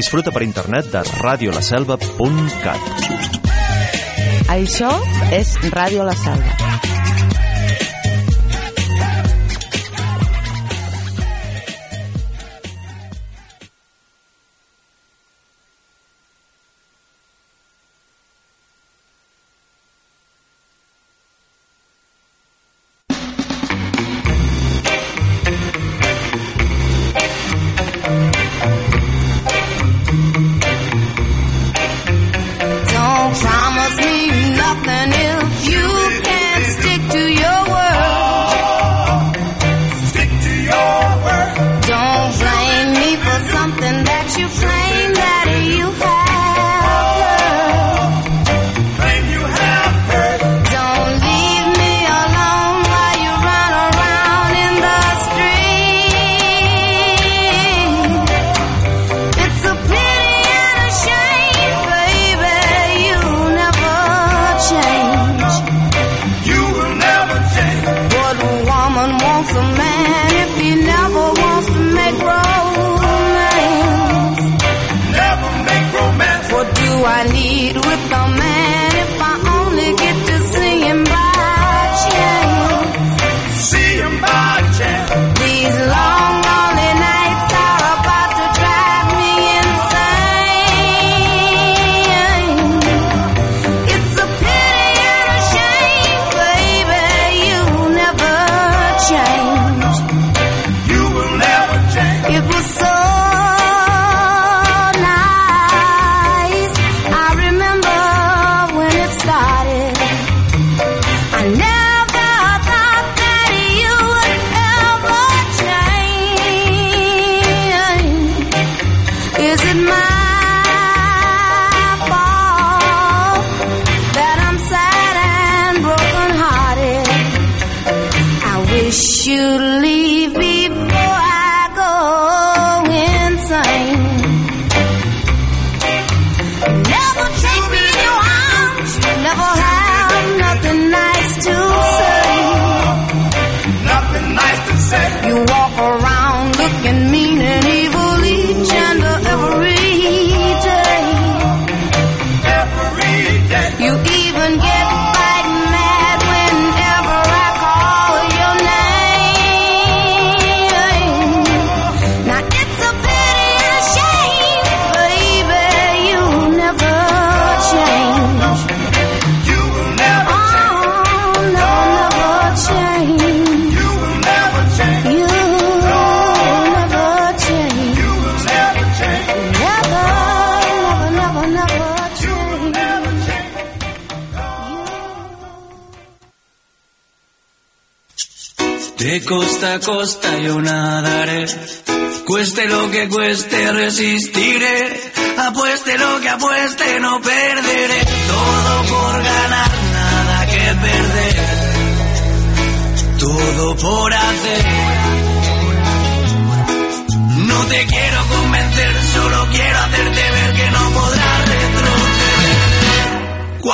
Disfruta per internet de radiolaselva.cat. Això és Ràdio La Selva.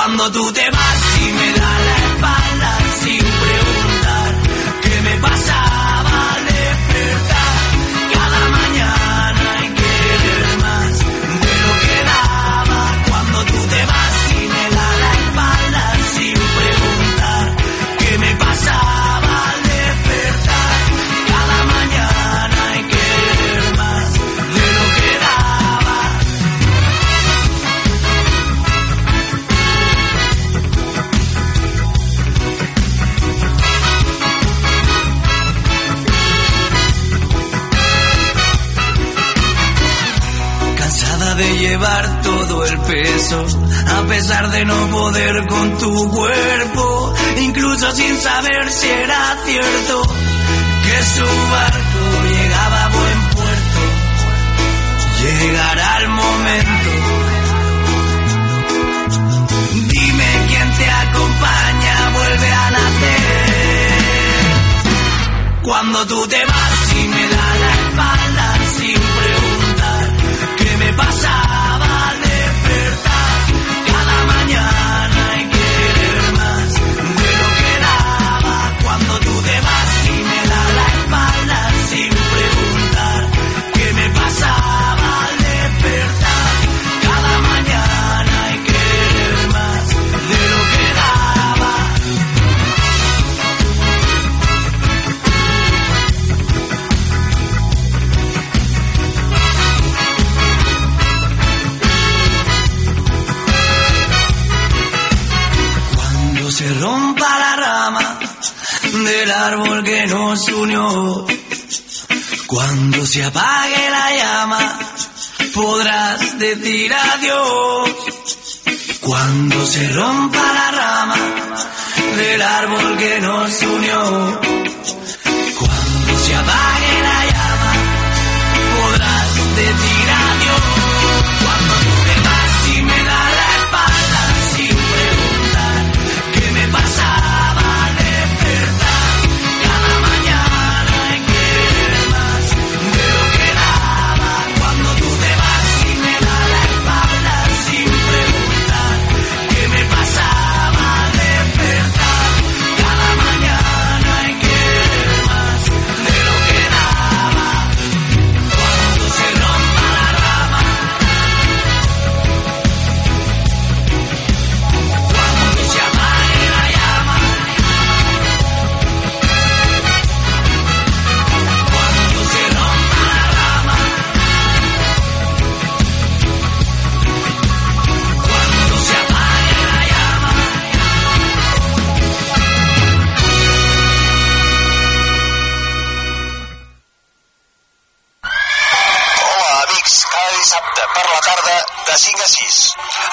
Cuando tú te vas y me da la espalda. llevar todo el peso, a pesar de no poder con tu cuerpo, incluso sin saber si era cierto que su barco llegaba a buen puerto. Llegará el momento. Dime quién te acompaña, vuelve a nacer. Cuando tú te vas y me da la espalda sin preguntar qué me pasa. Nos unió. Cuando se apague la llama, podrás decir adiós. Cuando se rompa la rama del árbol que nos unió. Cuando se apague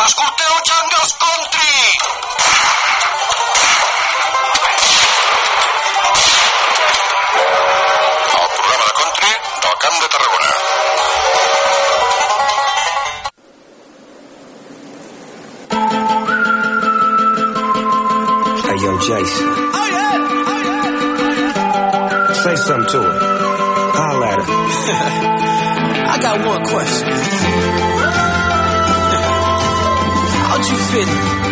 Escolteu Jungles Country! El programa de country del Camp de Tarragona. Hey, yo, Jason. Say something to her. Holla at her. I got one question. How'd you fit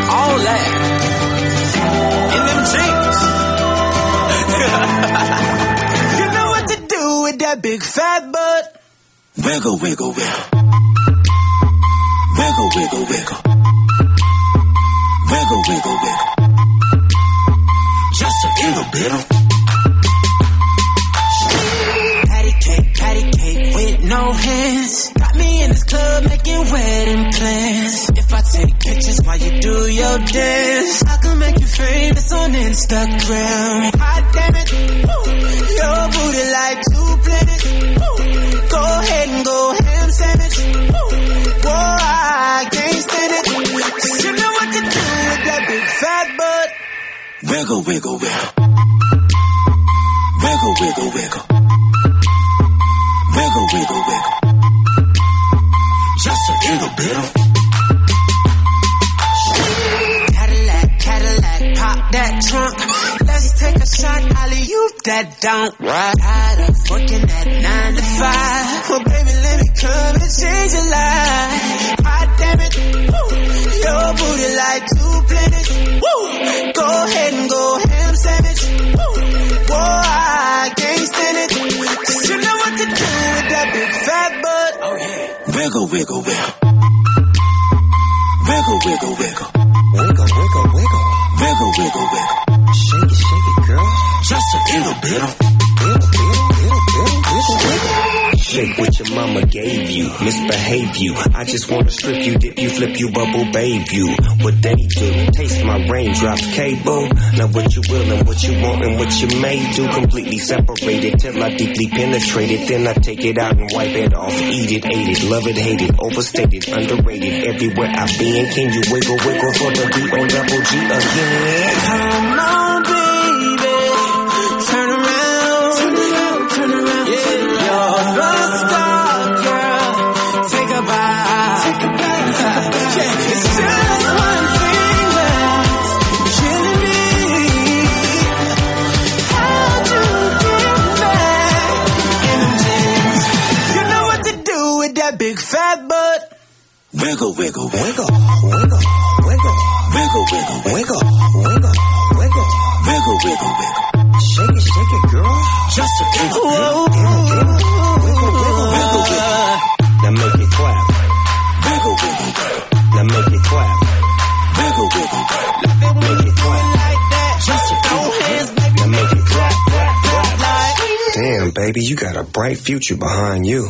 all that in them jeans? you know what to do with that big fat butt. Wiggle, wiggle, wiggle. Wiggle, wiggle, wiggle. Wiggle, wiggle, wiggle. Just a little bit. With no hands. Got me in this club making wedding plans. If I take pictures while you do your dance, I can make you famous on Instagram. Hot damn it, your booty like two planets. Go ahead and go ham sandwich. Whoa, I can't stand it. 'Cause you know what to do with that big fat butt. Wiggle, wiggle, wiggle. Wiggle, wiggle, wiggle. Wiggle, wiggle, wiggle. Just a little bit. Cadillac, Cadillac, pop that trunk. Let's take a shot, alley you that don't. Tired of working at nine to five. Well, baby, let me come and change your life. Hot damn it, your booty like two planets. Woo. Go ahead and go ham sandwich. Woo. Whoa, I Wiggle, wiggle, wiggle. Wiggle, wiggle, wiggle. Wiggle, wiggle, wiggle. Wiggle, wiggle, wiggle. Shake it, shake it, girl. Just a little bit. Wiggle, wiggle, wiggle, wiggle, wiggle, wiggle. Shake what your mama gave you, misbehave you. I just wanna strip you, dip you, flip you, bubble bathe you. What they do, taste my raindrops, cable. Now what you will and what you want and what you may do. Completely separated till I deeply penetrate it. Then I take it out and wipe it off. Eat it, ate it, love it, hate it, overstated, underrated. Everywhere I've been, can you wiggle, wiggle for the B O double G again? Wiggle, wiggle, wiggle. Wiggle, wiggle, Wiggle, wiggle, wiggle. wiggle, wiggle, wiggle. Wiggle, wiggle, wiggle. Shake it, shake it, girl. Just a little bit. Wiggle, wiggle, Wiggle, wiggle. Now make it clap. Wiggle, wiggle, wiggle. Now make it clap. Wiggle, wiggle, wiggle. Make it clap. Like that. Just a throw hands, baby. Now make it clap, clap, clap. Damn, baby, you got a bright future behind you.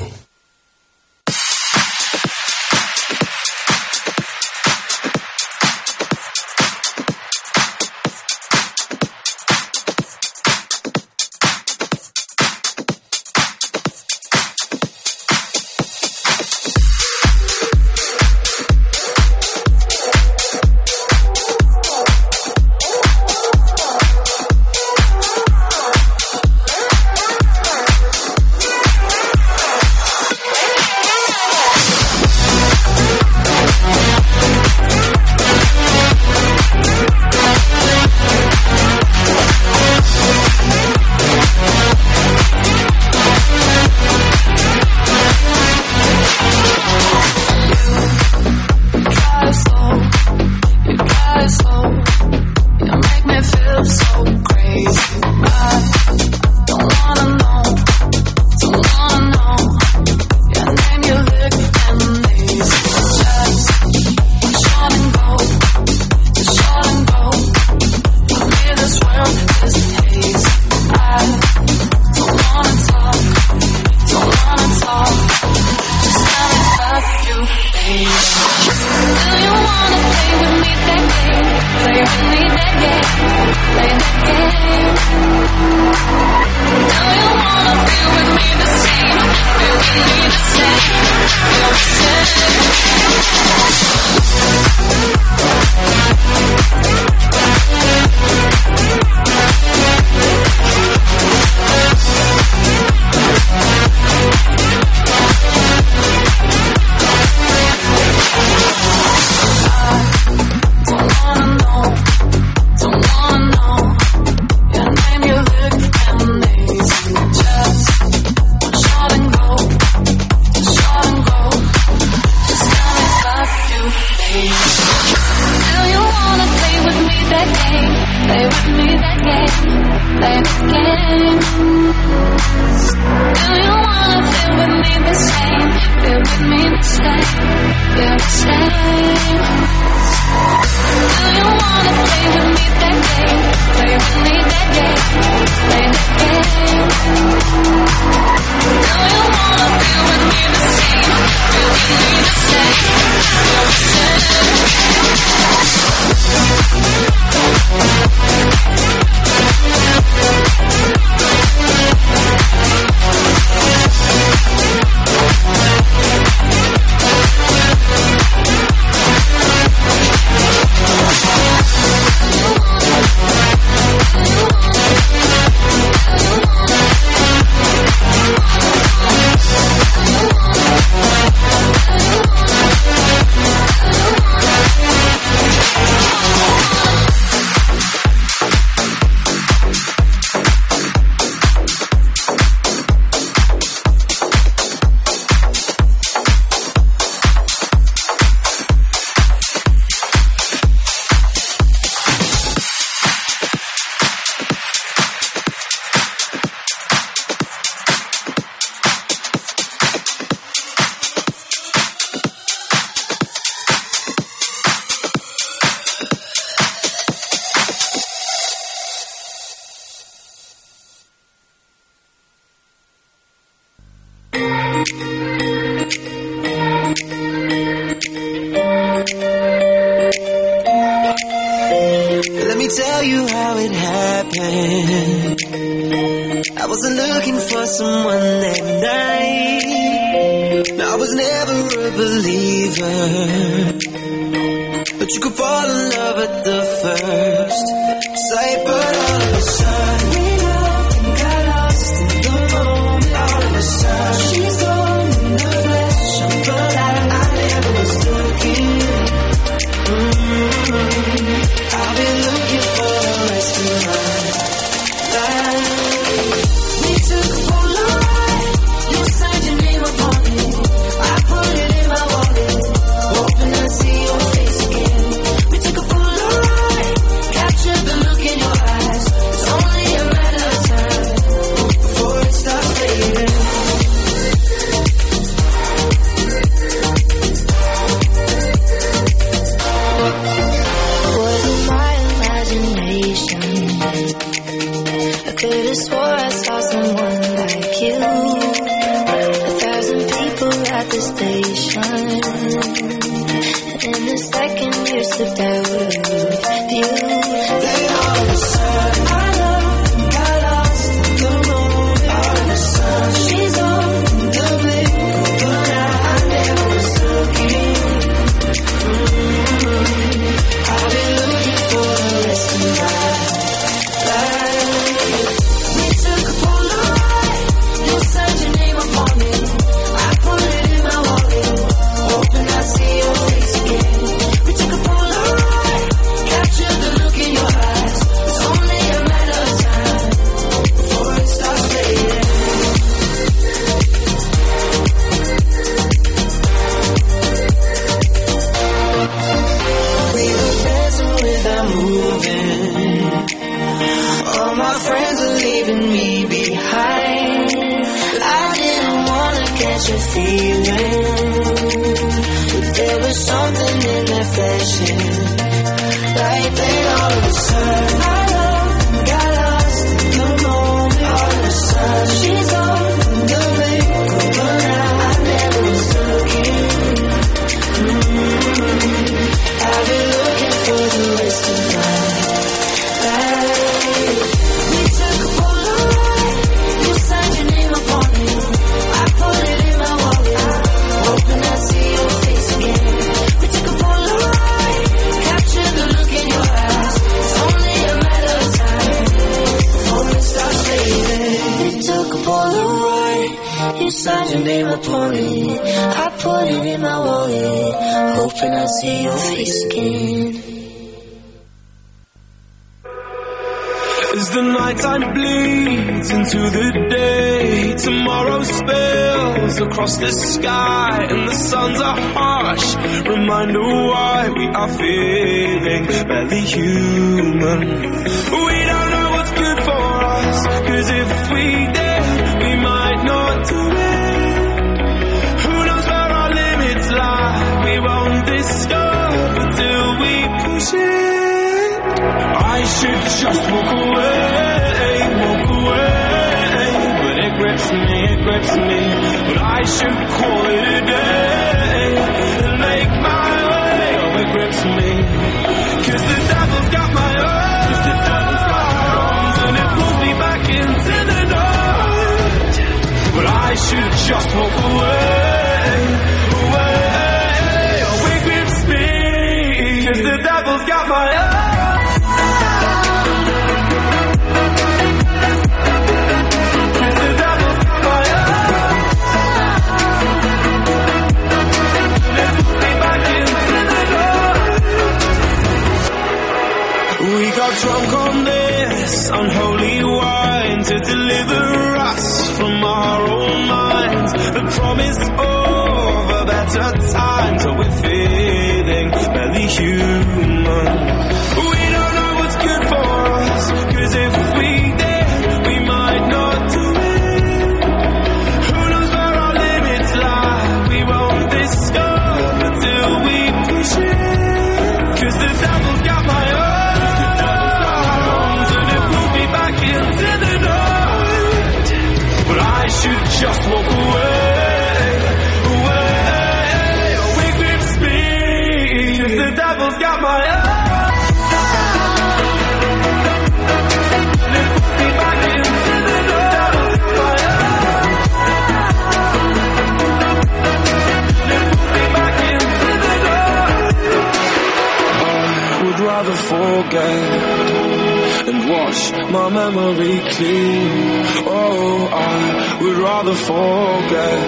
forget and wash my memory clean. Oh, I would rather forget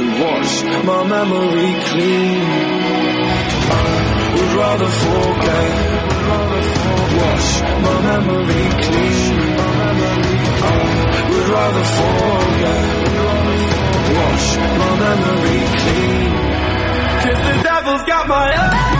and wash my memory clean. I would rather forget, wash my memory clean. I would rather forget, wash my memory clean. Cause the devil's got my eye.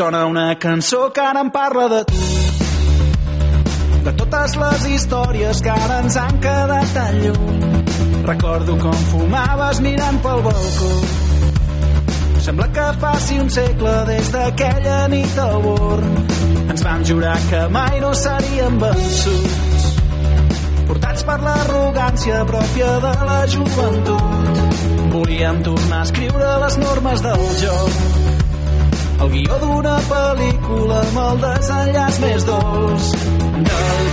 Sona una cançó que ara em parla de tu. De totes les històries que ara ens han quedat tan lluny. Recordo com fumaves mirant pel balcó. Sembla que faci un segle des d'aquella nit al Born. Ens vam jurar que mai no seríem vençuts. Portats per l'arrogància pròpia de la joventut. Volíem tornar a escriure les normes del joc el guió d'una pel·lícula amb el desenllaç més dolç del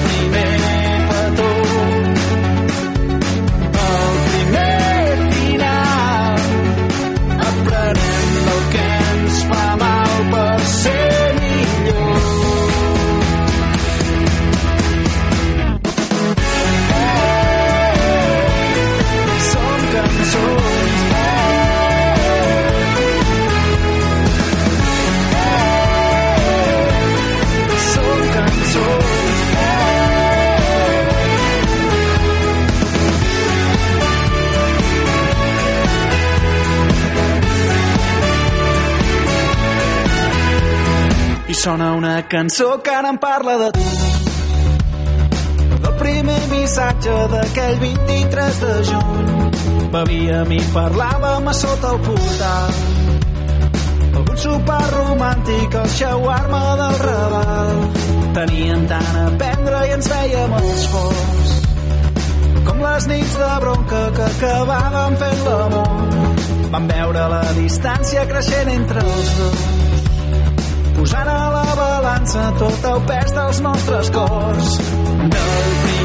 sona una cançó que ara em parla de tu. Del primer missatge d'aquell 23 de juny. Bevíem i parlàvem a sota el portal. Algun sopar romàntic al shawarma del Raval. Teníem tant a prendre i ens veiem els forts. Com les nits de bronca que acabàvem fent l'amor. Vam veure la distància creixent entre els dos. A tot el pes dels nostres cors. Del primer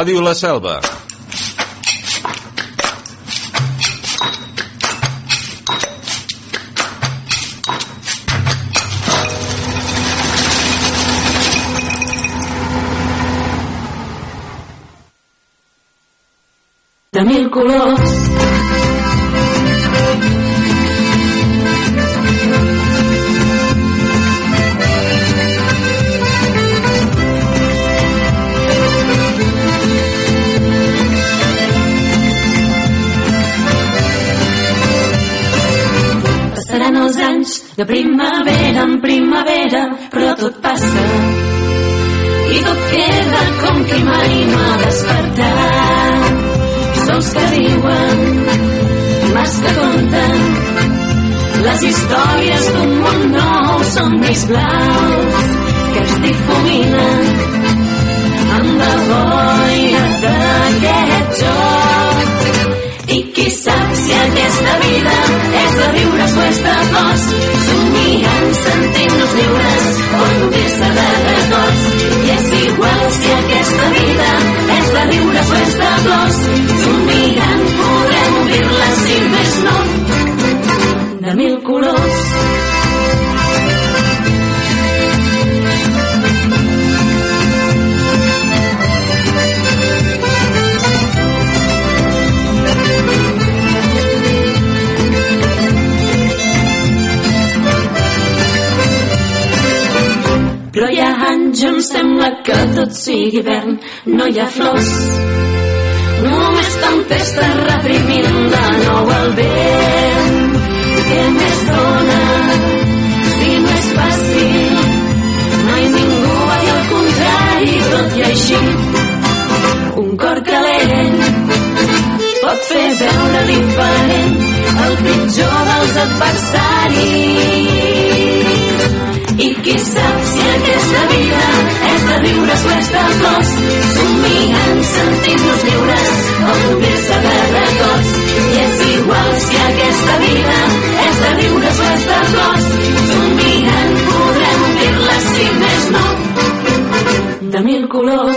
Ràdio La Selva. De mil colors.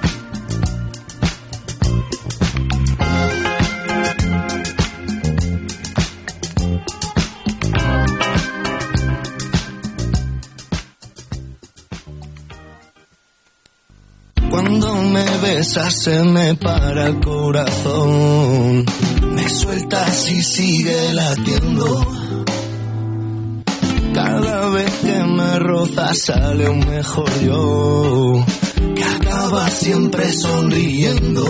Besas se me para el corazón. Me sueltas y sigue latiendo. Cada vez que me rozas sale un mejor yo. Que acaba siempre sonriendo.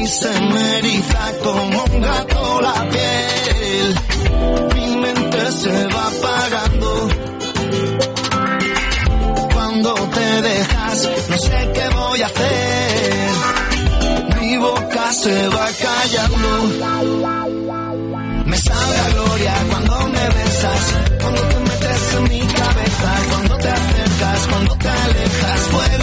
Y se me eriza como un gato la piel. Mi mente se va apagando no sé qué voy a hacer. Mi boca se va callando. Me sabe a gloria cuando me besas, cuando te metes en mi cabeza, cuando te acercas, cuando te alejas. Fuego,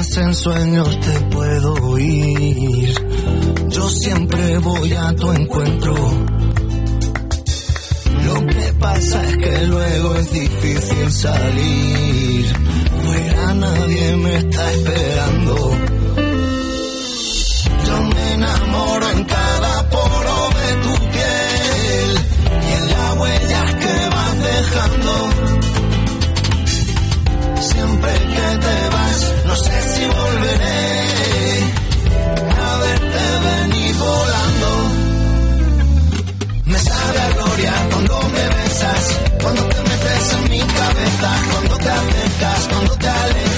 en sueños te puedo oír, yo siempre voy a tu encuentro. Lo que pasa es que luego es difícil salir, fuera nadie me está esperando. Yo me enamoro en cada poro de tu piel y en las huellas que vas dejando. Siempre que te cuando te metes en mi cabeza, cuando te acercas, cuando te alejas,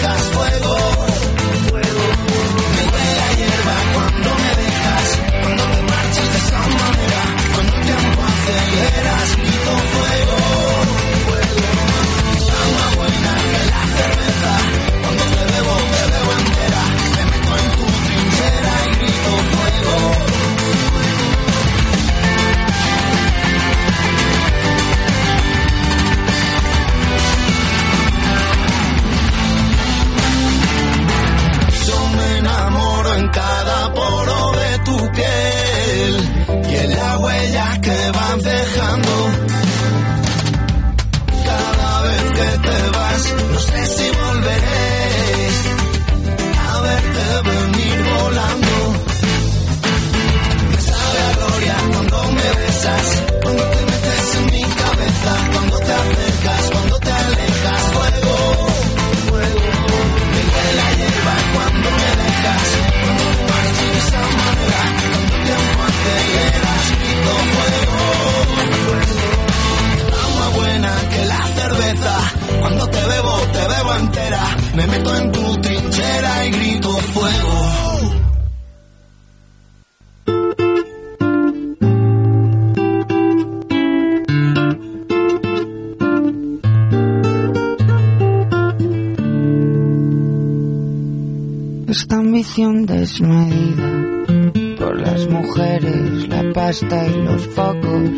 pasta y los focos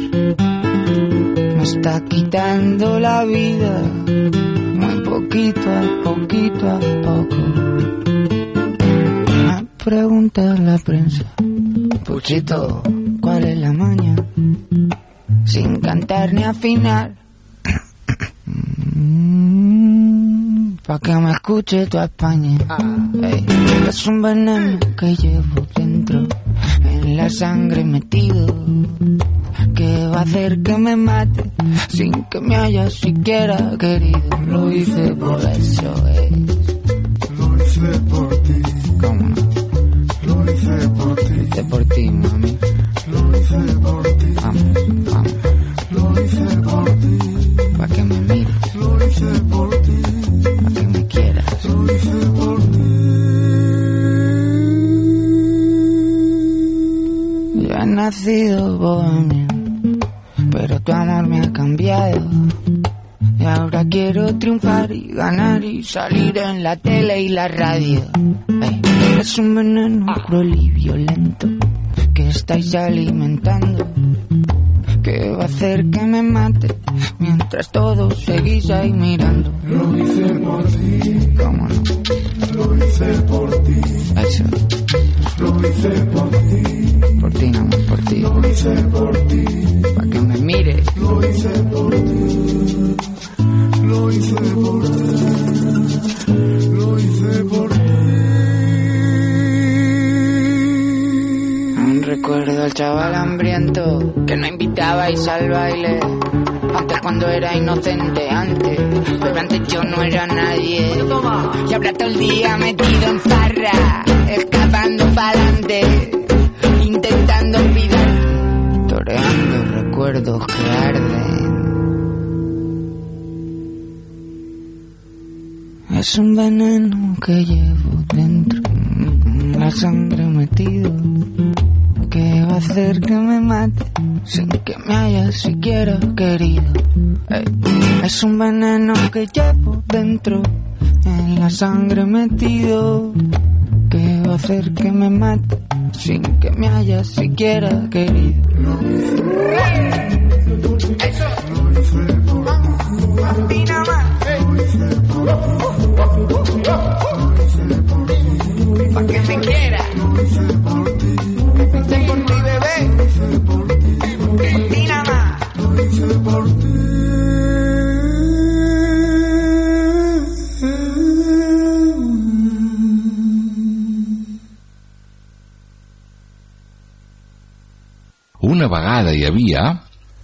me está quitando la vida muy poquito a poquito a poco. Me pregunta la prensa, Puchito, ¿cuál es la maña? Sin cantar ni afinar. Pa' que me escuche toda España. Ey, es un veneno que llevo dentro, en la sangre metido, hacer que me mate sin que me haya siquiera querido. Lo hice por eso, salir en la tele y la radio. Ey, es un veneno cruel y violento que estáis alimentando. Que va a hacer que me mate mientras todos seguís ahí mirando. Lo hice por ti, antes. Pero antes yo no era nadie. Y ahora todo el día metido en farra, escapando pa'lante, intentando olvidar. Toreando recuerdos que arden. Es un Es un veneno que llevo dentro, en la sangre metido, que va a hacer que me mate sin que me haya siquiera querido. Eso.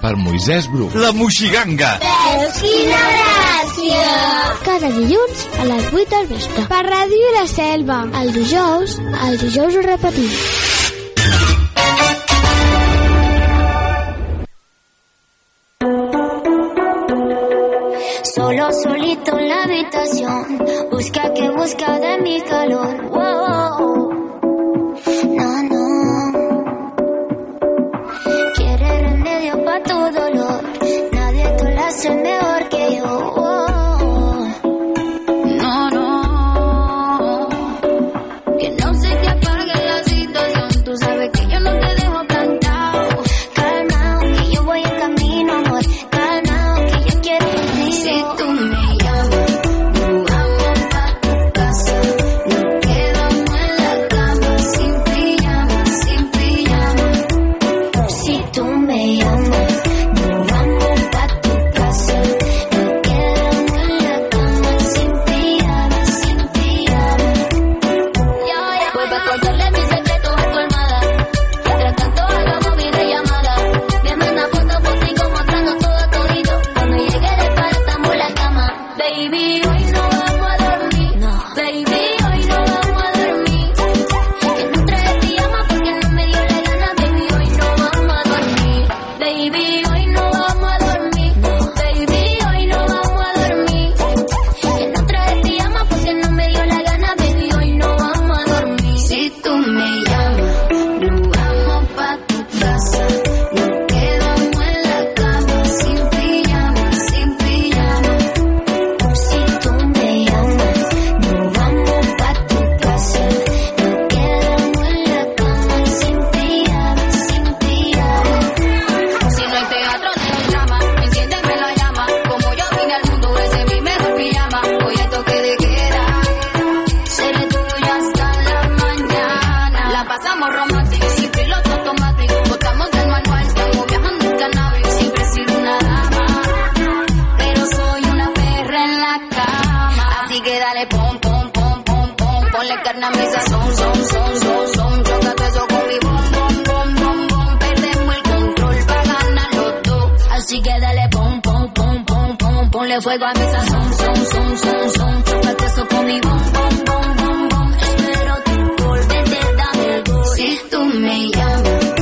per Moisès Bru. La Moixiganga! Veus quina gràcia! Cada dilluns a les 8 del vespre. Per Ràdio La Selva. El dijous, el dijous ho repetim. Solo solito en la habitación, busca que busca de mi calor. young.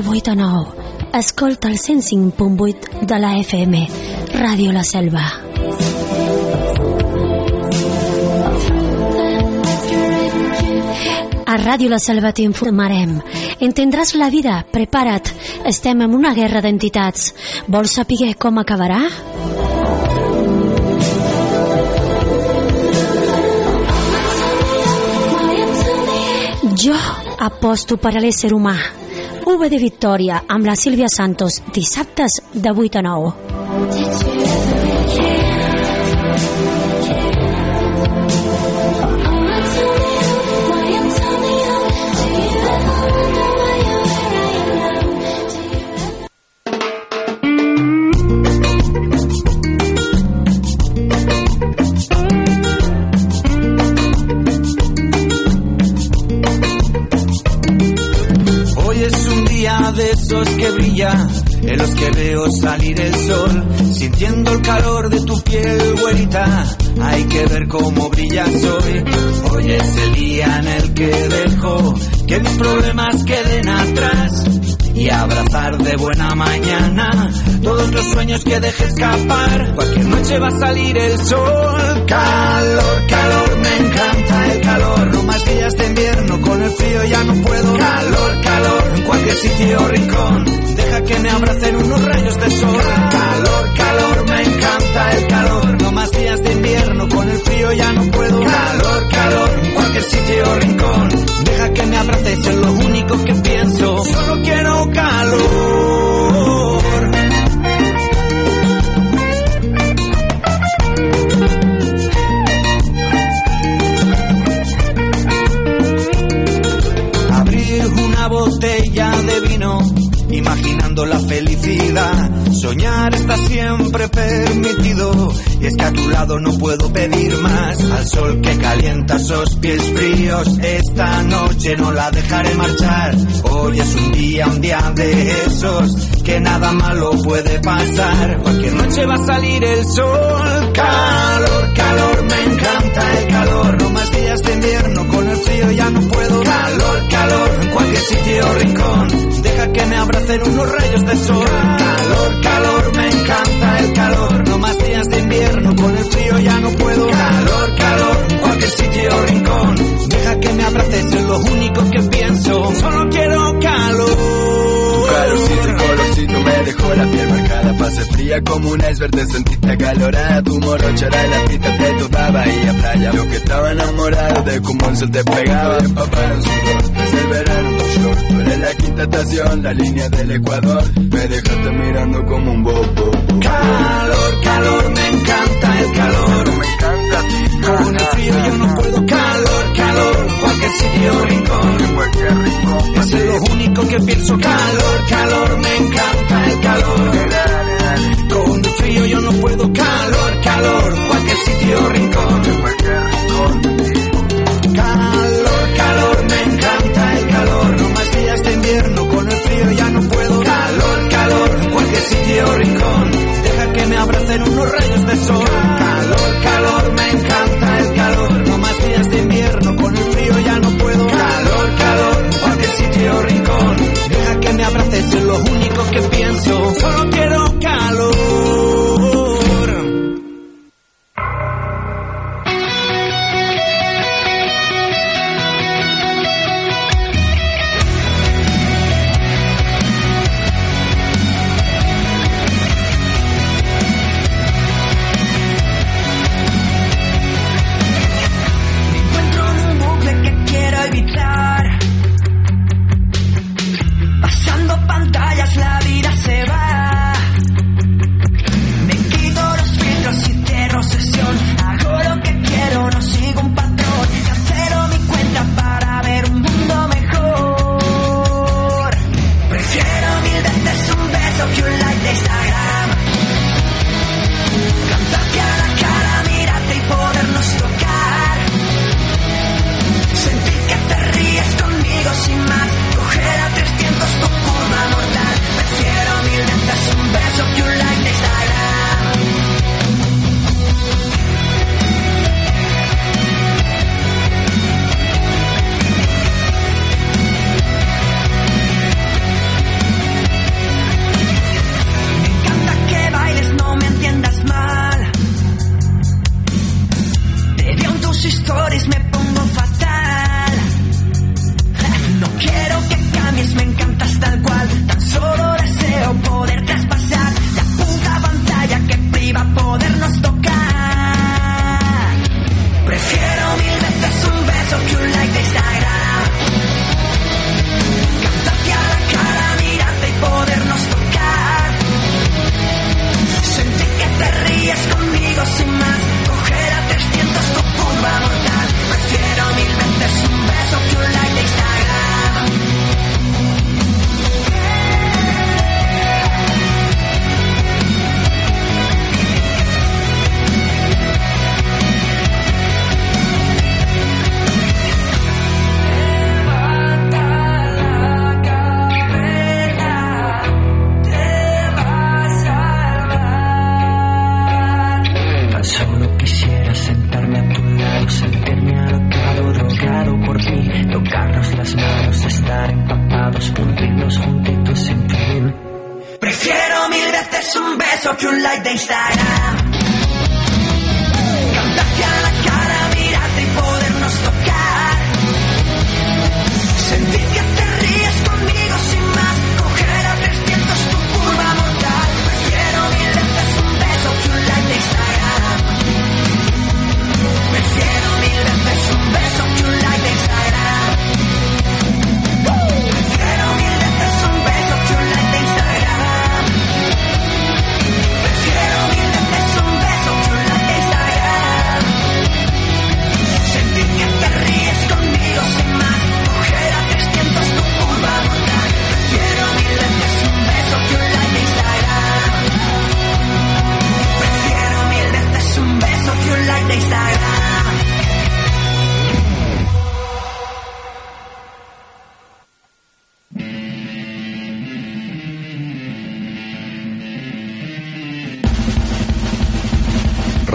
de 8 a 9. Escolta el 105.8 de la FM, Ràdio La Selva. A Ràdio La Selva t'informarem. Entendràs la vida, prepara't. Estem en una guerra d'entitats. Vols saber com acabarà? Jo aposto per a l'ésser humà. UB de Victòria amb la Sílvia Santos dissabtes de 8 a 9. Que dejé escapar. Cualquier noche va a salir el sol. Calor, calor, me encanta el calor. No más días de invierno, con el frío ya no puedo. Calor, calor, en cualquier sitio o rincón. Deja que me abracen unos rayos de sol. Calor, calor, me encanta el calor. No más días de invierno, con el frío ya no puedo. Calor, calor, en cualquier sitio o rincón. Deja que me abraces, es lo único que pienso. Solo quiero calor. Imaginando la felicidad. Soñar está siempre permitido, y es que a tu lado no puedo pedir más. Al sol que calienta esos pies fríos, esta noche no la dejaré marchar. Hoy es un día, un día de esos, que nada malo puede pasar. Cualquier noche va a salir el sol. Calor, calor, me encanta el calor. No más días de invierno, con el frío ya no puedo. Calor, calor, en cualquier sitio rincón. Deja que me abracen unos rayos de sol. Calor, calor, me encanta el calor. No más días de invierno, con el frío ya no puedo. Calor, calor, cualquier sitio rincón. Deja que me abraces, es lo único que pienso. Solo quiero calor. Tu calorcito y colorcito me dejó la piel marcada. Pase fría como un iceberg, te sentiste acalorada. Tu morochera en la pista de toda bahía playa. Yo que estaba enamorado de cómo el sol te pegaba. Empapado en sudor, es el verano en tu short. Tú eres la quinta estación, la línea del Ecuador. Me dejaste mirando como un bobo. Calor, calor, me encanta el calor. Me encanta Con el frío yo no puedo. Calor, calor, cualquier sitio rincón. Es lo único que pienso. Calor, calor, me encanta el calor. Con el frío yo no puedo. Calor, calor, cualquier sitio rincón.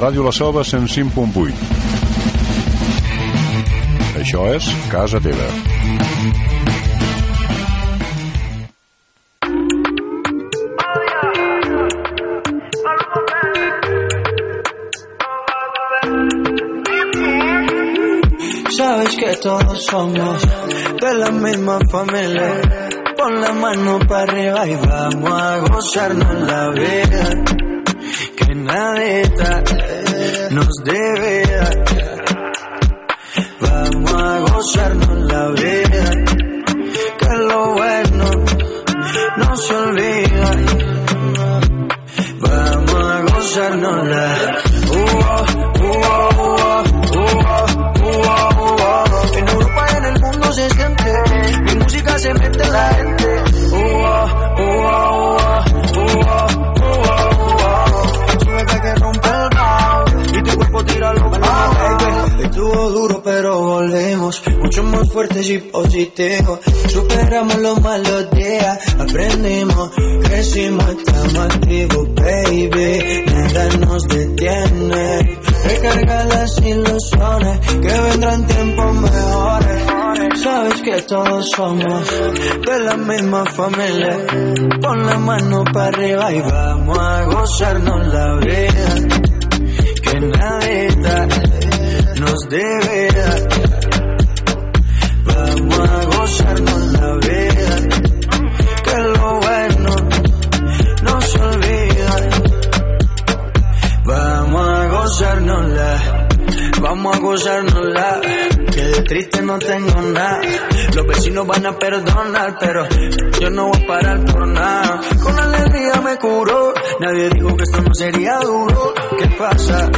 Ràdio La Selva 105.8. Això és Casa Teva. Sabes que todos somos de la misma familia. Pon la mano para arriba y vamos a gozarnos la vida. Que nadita nos debe. Vamos a gozarnos la vida. Que lo bueno no se olvida. Vamos a gozarnos la En Europa y en el mundo se siente, mi música se mete la gente. Estuvo duro pero volvemos, mucho más fuertes y positivos. Superamos los malos días, aprendimos, crecimos, estamos activos, baby. Nada nos detiene. Recarga las ilusiones que vendrán tiempos mejores. Sabes que todos somos de la misma familia. Pon la mano para arriba y vamos a gozarnos la vida. Que nadita nos debe. Vamos a gozarnos la vida. Que lo bueno no se olvida. Vamos a gozárnosla, vamos a gozárnosla. Que de triste no tengo nada. Los vecinos van a perdonar, pero yo no voy a parar por nada. Me curó. Nadie dijo que esto no sería duro. ¿Qué pasa?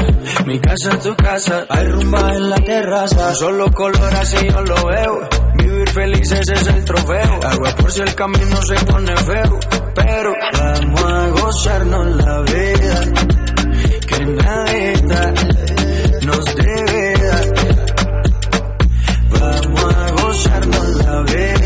Mi casa es tu casa. Hay rumba en la terraza. Solo color así yo lo veo. Vivir feliz ese es el trofeo. Agua por si el camino se pone feo. Pero vamos a gozarnos la vida que nadita nos debe Vamos a gozarnos la vida,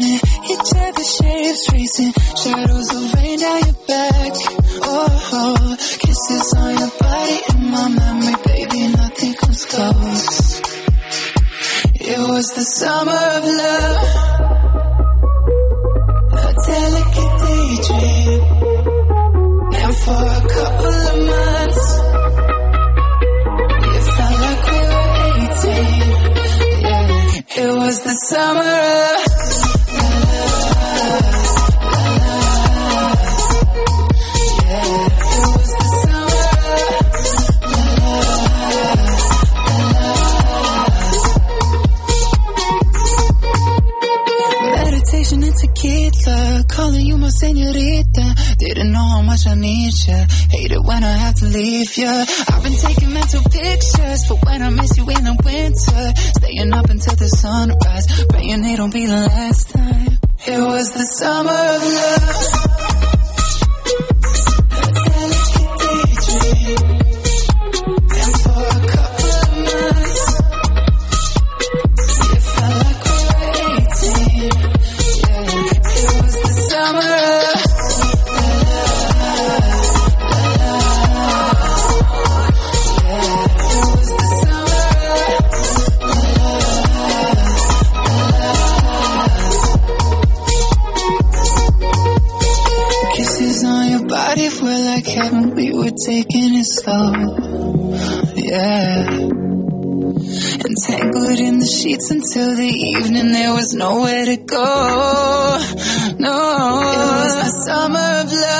turning, each other shapes tracing, shadows will rain down your back. Oh, oh, kisses on your body in my memory, baby, nothing comes close. It was the summer of love, a delicate daydream. And for a couple of months, it felt like we were 18. Yeah. It was the summer of solita. Didn't know how much I need ya. Hate it when I have to leave ya. I've been taking mental pictures for when I miss you in the winter. Staying up until the sunrise, praying it'll be the last time. It was the summer of love. Until the evening. There was nowhere to go. No. It was the summer of love.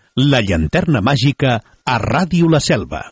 la llanterna màgica a Ràdio La Selva.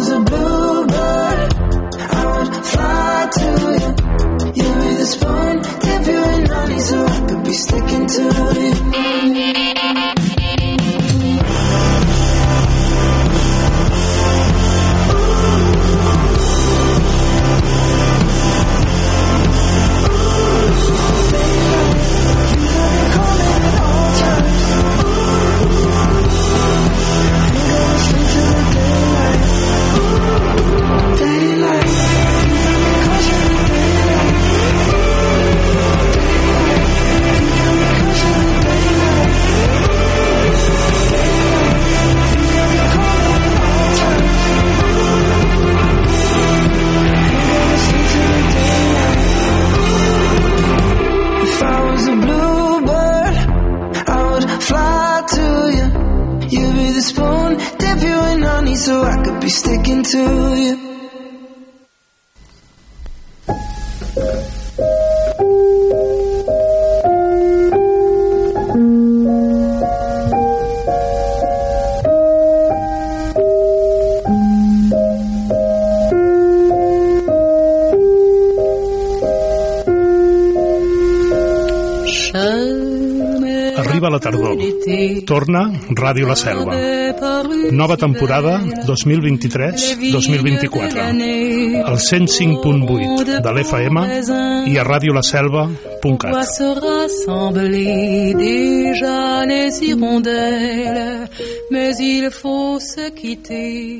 was a blue Torna Ràdio La Selva. Nova temporada 2023-2024. Al 105.8 de l'FM i a radiolaselva.cat. se rassembler déjà les hirondelles, mais il faut se quitter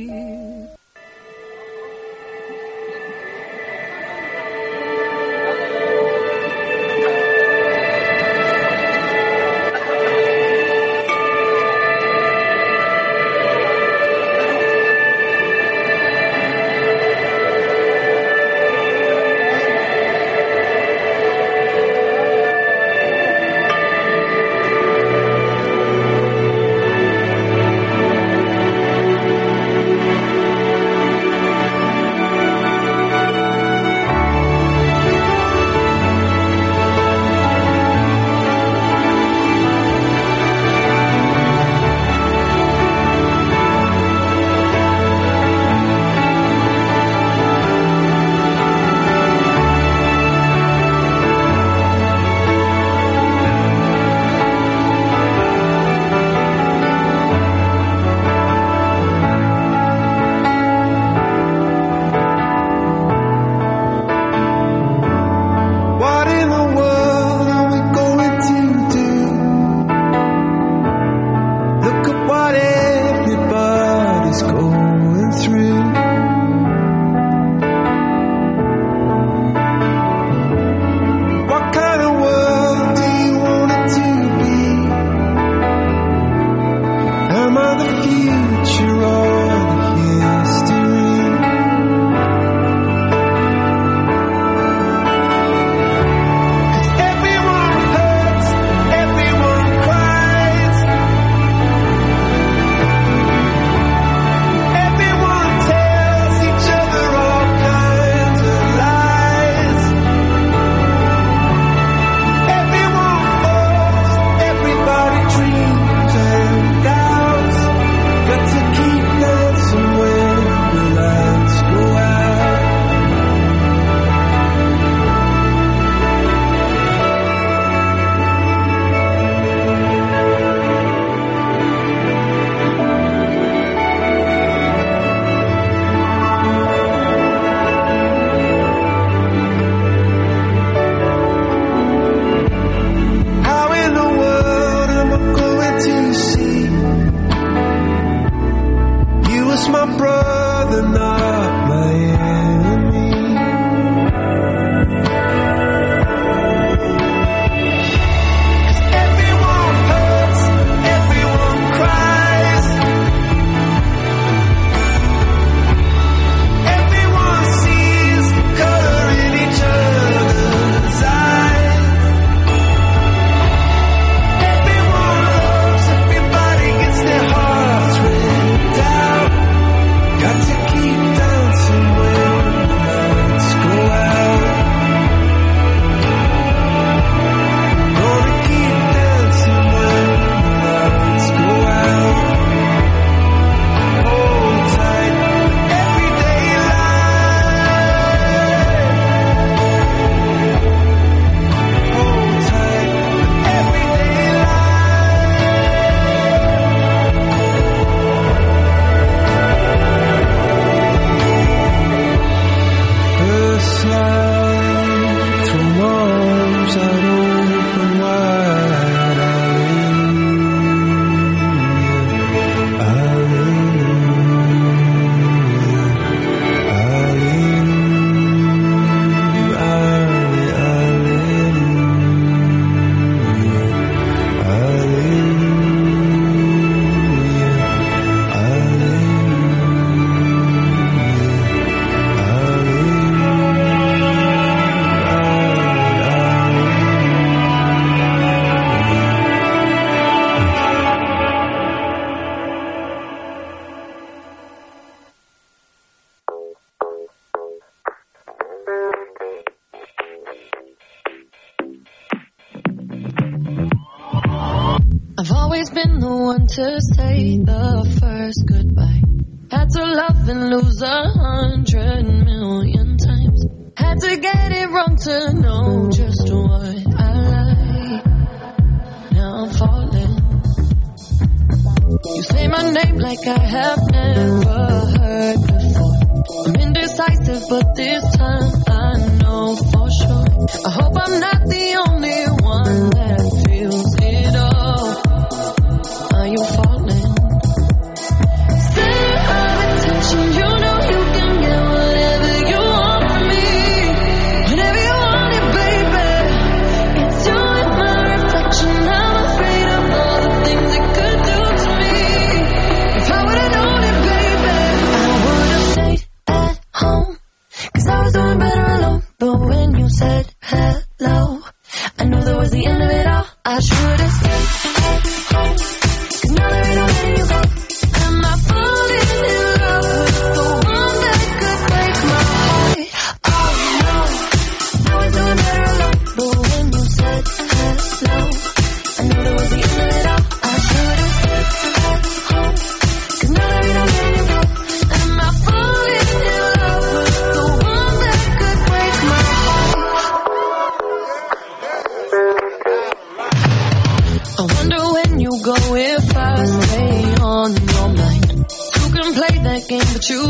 you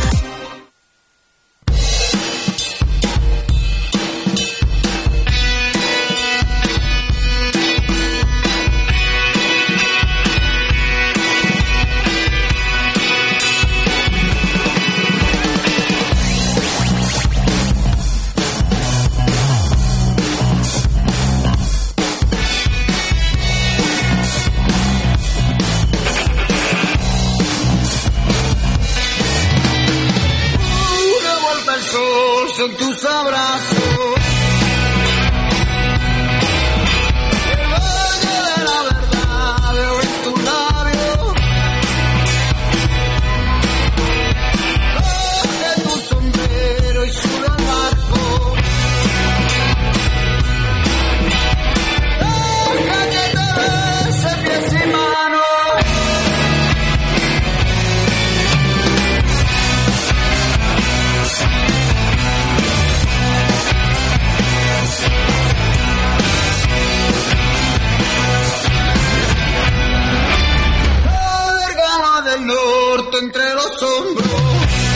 rumble.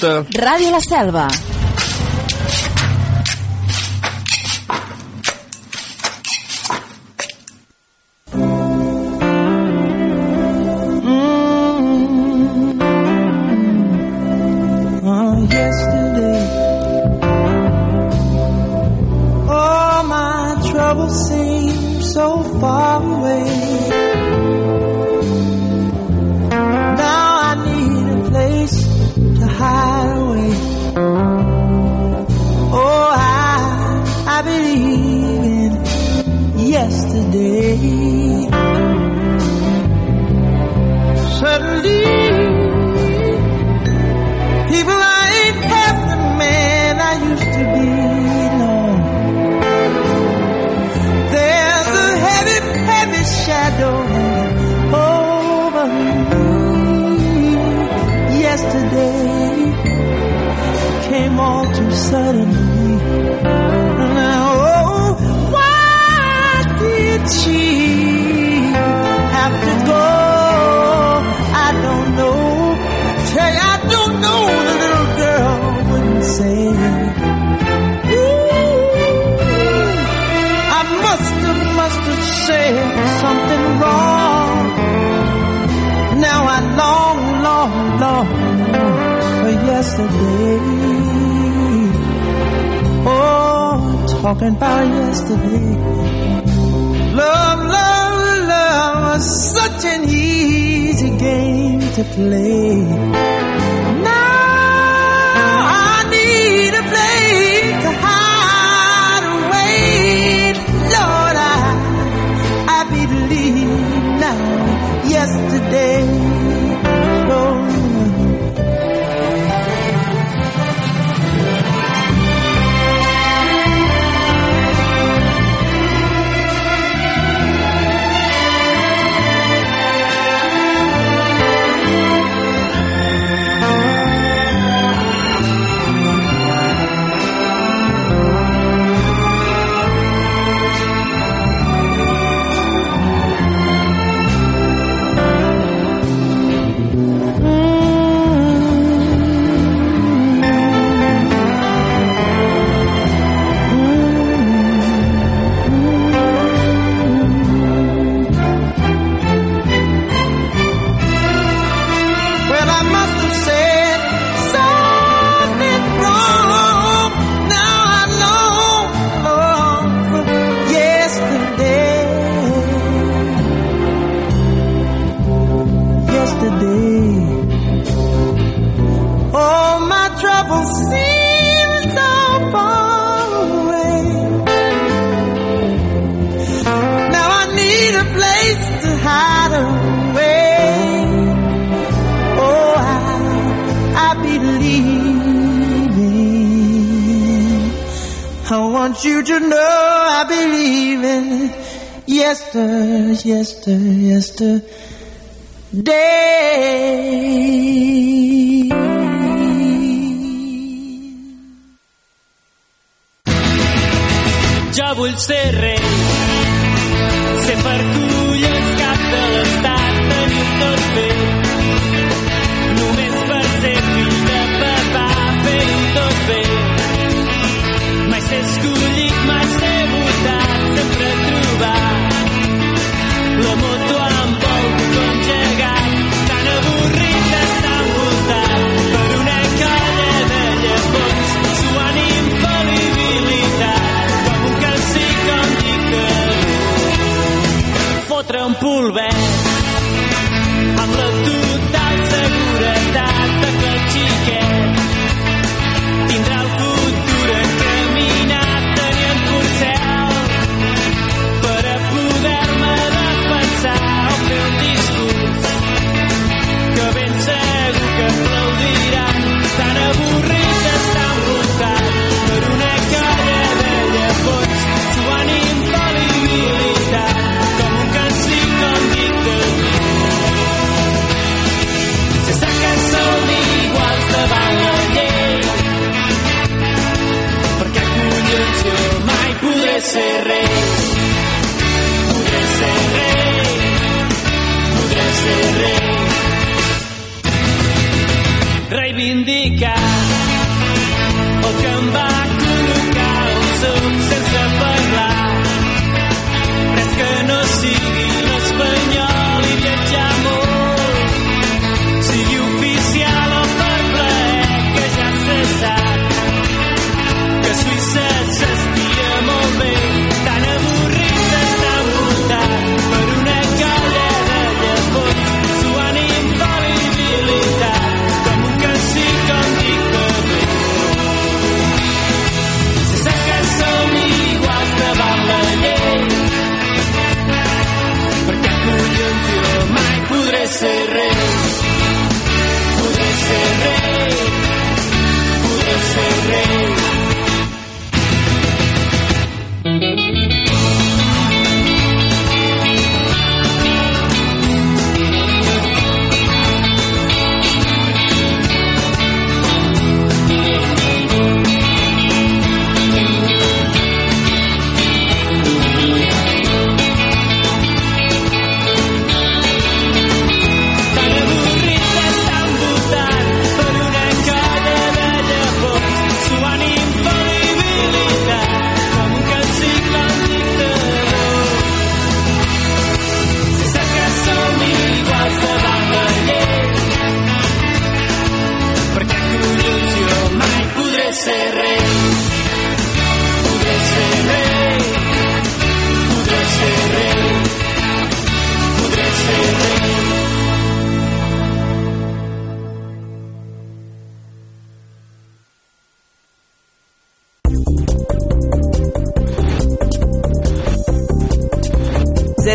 Escolta... Ràdio La Selva.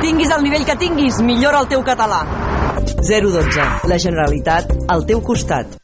Tinguis el nivell que tinguis, millora el teu català. 012. La Generalitat al teu costat.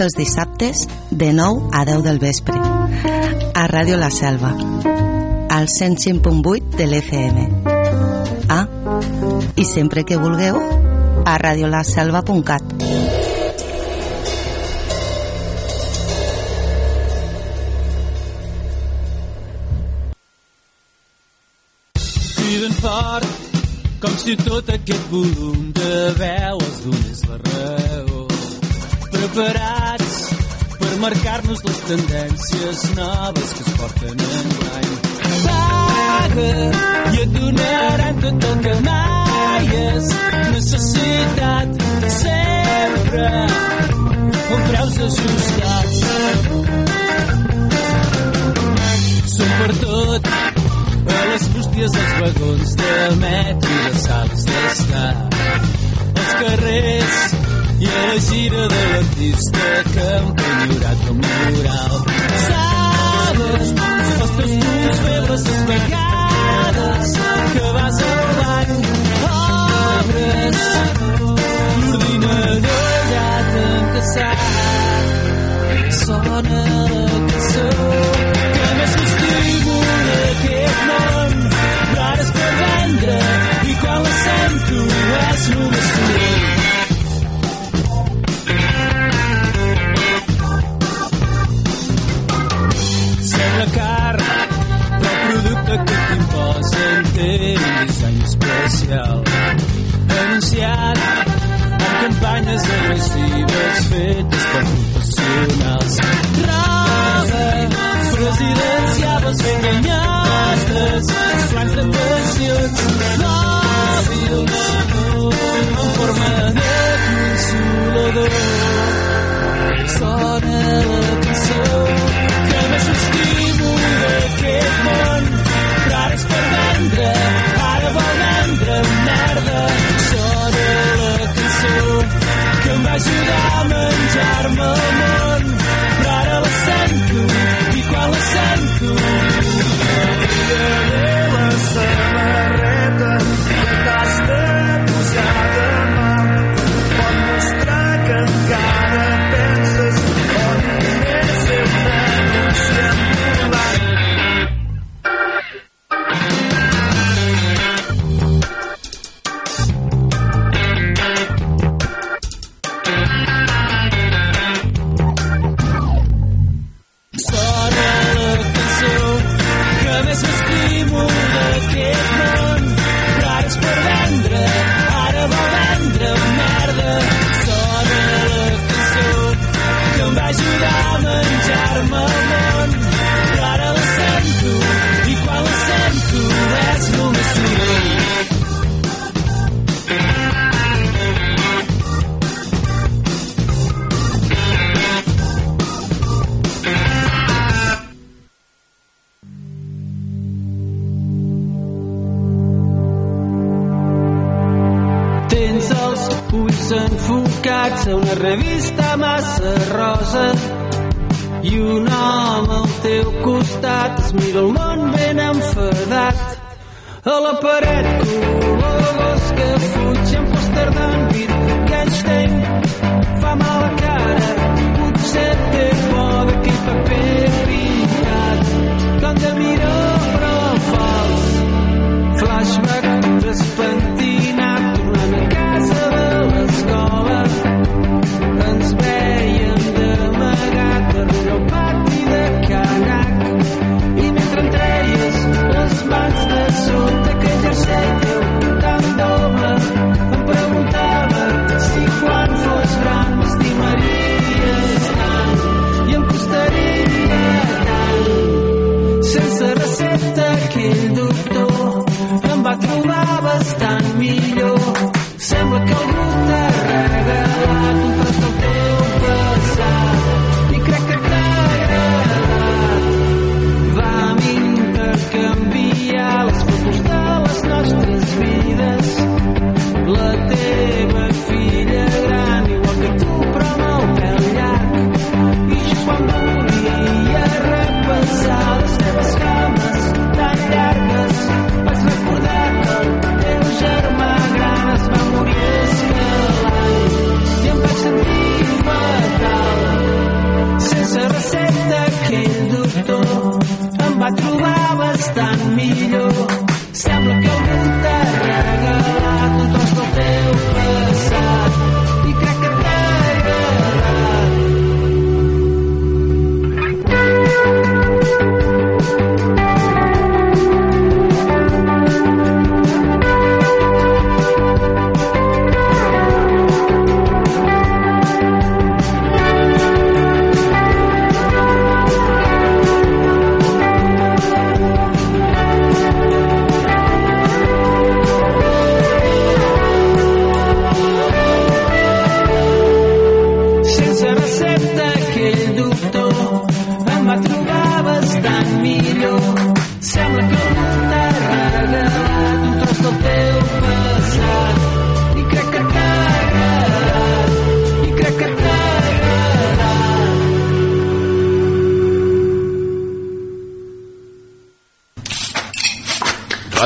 tots els dissabtes de 9 a 10 del vespre. A Ràdio La Selva al 105.8 de l'FM Ah, i sempre que vulgueu a radiolaselva.cat Criden fort com si tot aquest volum tendències noves que es porten en l'any. Paga i et donaran tot el que mai és necessitat sempre amb preus ajustats. Són per tot a les bústies dels vagons del metro i les sales d'estar Els carrers i a la gira de l'artista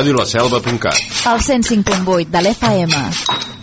radiolaselva.cat El 105.8 de l'FM.